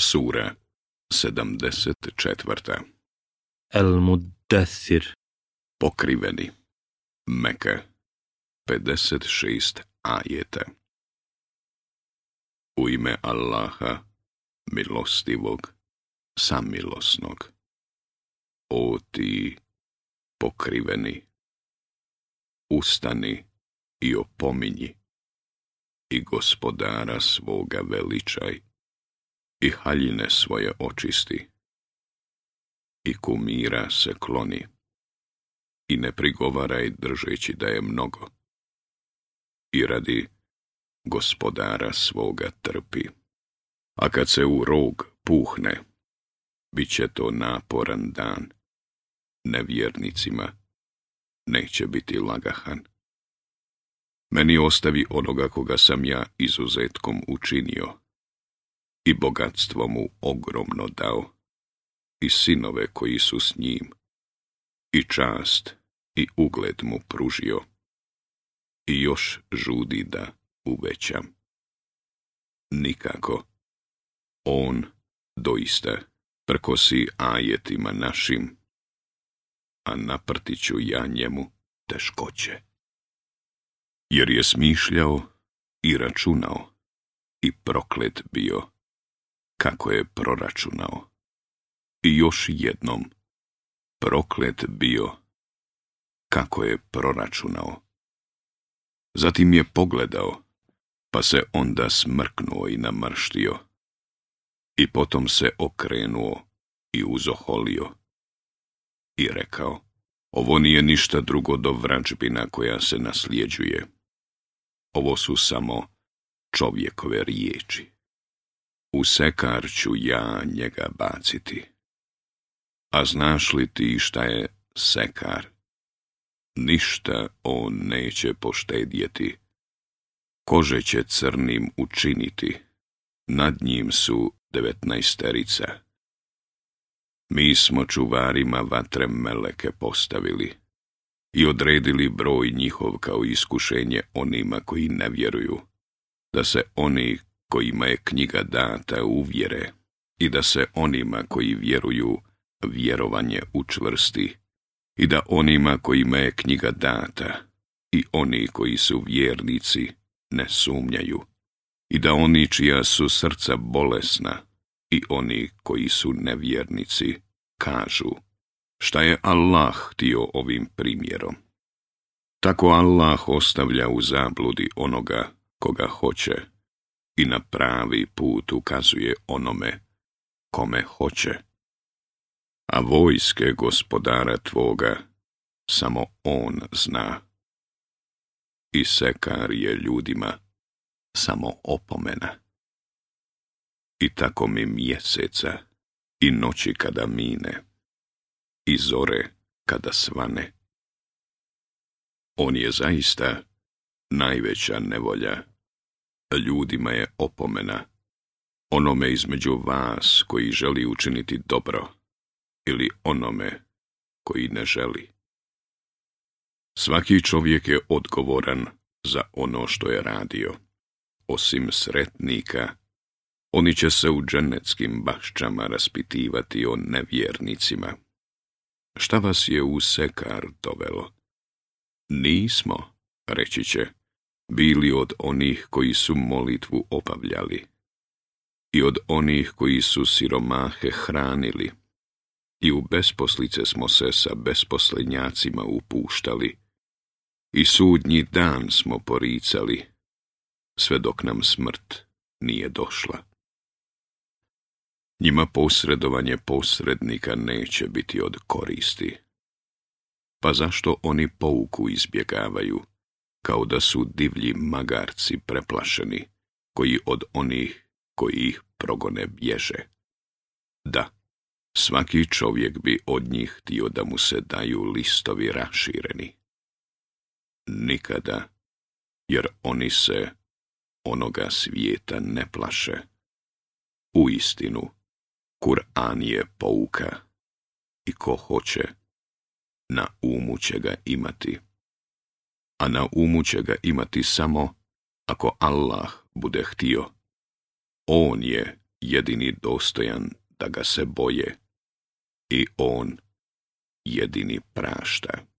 Sura 74. El Mudathir Pokriveni Meka 56 ajeta U ime Allaha, milostivog, samilosnog. O ti, pokriveni, ustani i opominji i gospodara svoga veličaj i haljine svoje očisti. I kumira se kloni i ne prigovaraj držeći da je mnogo. I radi gospodara svoga trpi. A kad se u rog puhne, bit će to naporan dan. Nevjernicima neće biti lagahan. Meni ostavi onoga koga sam ja izuzetkom učinio, i bogatstvo mu ogromno dao, i sinove koji su s njim, i čast i ugled mu pružio, i još žudi da uvećam. Nikako. On doista prkosi ajetima našim, a naprtiću ja njemu teškoće. Jer je smišljao i računao i proklet bio kako je proračunao. I još jednom, proklet bio, kako je proračunao. Zatim je pogledao, pa se onda smrknuo i namrštio. I potom se okrenuo i uzoholio. I rekao, ovo nije ništa drugo do vrađbina koja se nasljeđuje. Ovo su samo čovjekove riječi. U sekar ću ja njega baciti. A znaš li ti šta je sekar? Ništa on neće poštedjeti. Kože će crnim učiniti. Nad njim su devetnaesterica. Mi smo čuvarima vatre meleke postavili i odredili broj njihov kao iskušenje onima koji ne vjeruju, da se oni kojima je knjiga data uvjere i da se onima koji vjeruju vjerovanje učvrsti i da onima kojima je knjiga data i oni koji su vjernici ne sumnjaju i da oni čija su srca bolesna i oni koji su nevjernici kažu šta je Allah htio ovim primjerom. Tako Allah ostavlja u zabludi onoga koga hoće i na pravi put ukazuje onome kome hoće. A vojske gospodara tvoga samo on zna. I sekar je ljudima samo opomena. I tako mi mjeseca i noći kada mine i zore kada svane. On je zaista najveća nevolja ljudima je opomena, onome između vas koji želi učiniti dobro ili onome koji ne želi. Svaki čovjek je odgovoran za ono što je radio. Osim sretnika, oni će se u dženeckim bašćama raspitivati o nevjernicima. Šta vas je u sekar dovelo? Nismo, reći će, bili od onih koji su molitvu obavljali i od onih koji su siromahe hranili i u besposlice smo se sa besposlenjacima upuštali i sudnji dan smo poricali sve dok nam smrt nije došla. Njima posredovanje posrednika neće biti od koristi. Pa zašto oni pouku izbjegavaju? kao da su divlji magarci preplašeni, koji od onih koji ih progone bježe. Da, svaki čovjek bi od njih htio da mu se daju listovi rašireni. Nikada, jer oni se onoga svijeta ne plaše. U istinu, Kur'an je pouka i ko hoće, na umu će ga imati a na umu će ga imati samo ako Allah bude htio. On je jedini dostojan da ga se boje i on jedini prašta.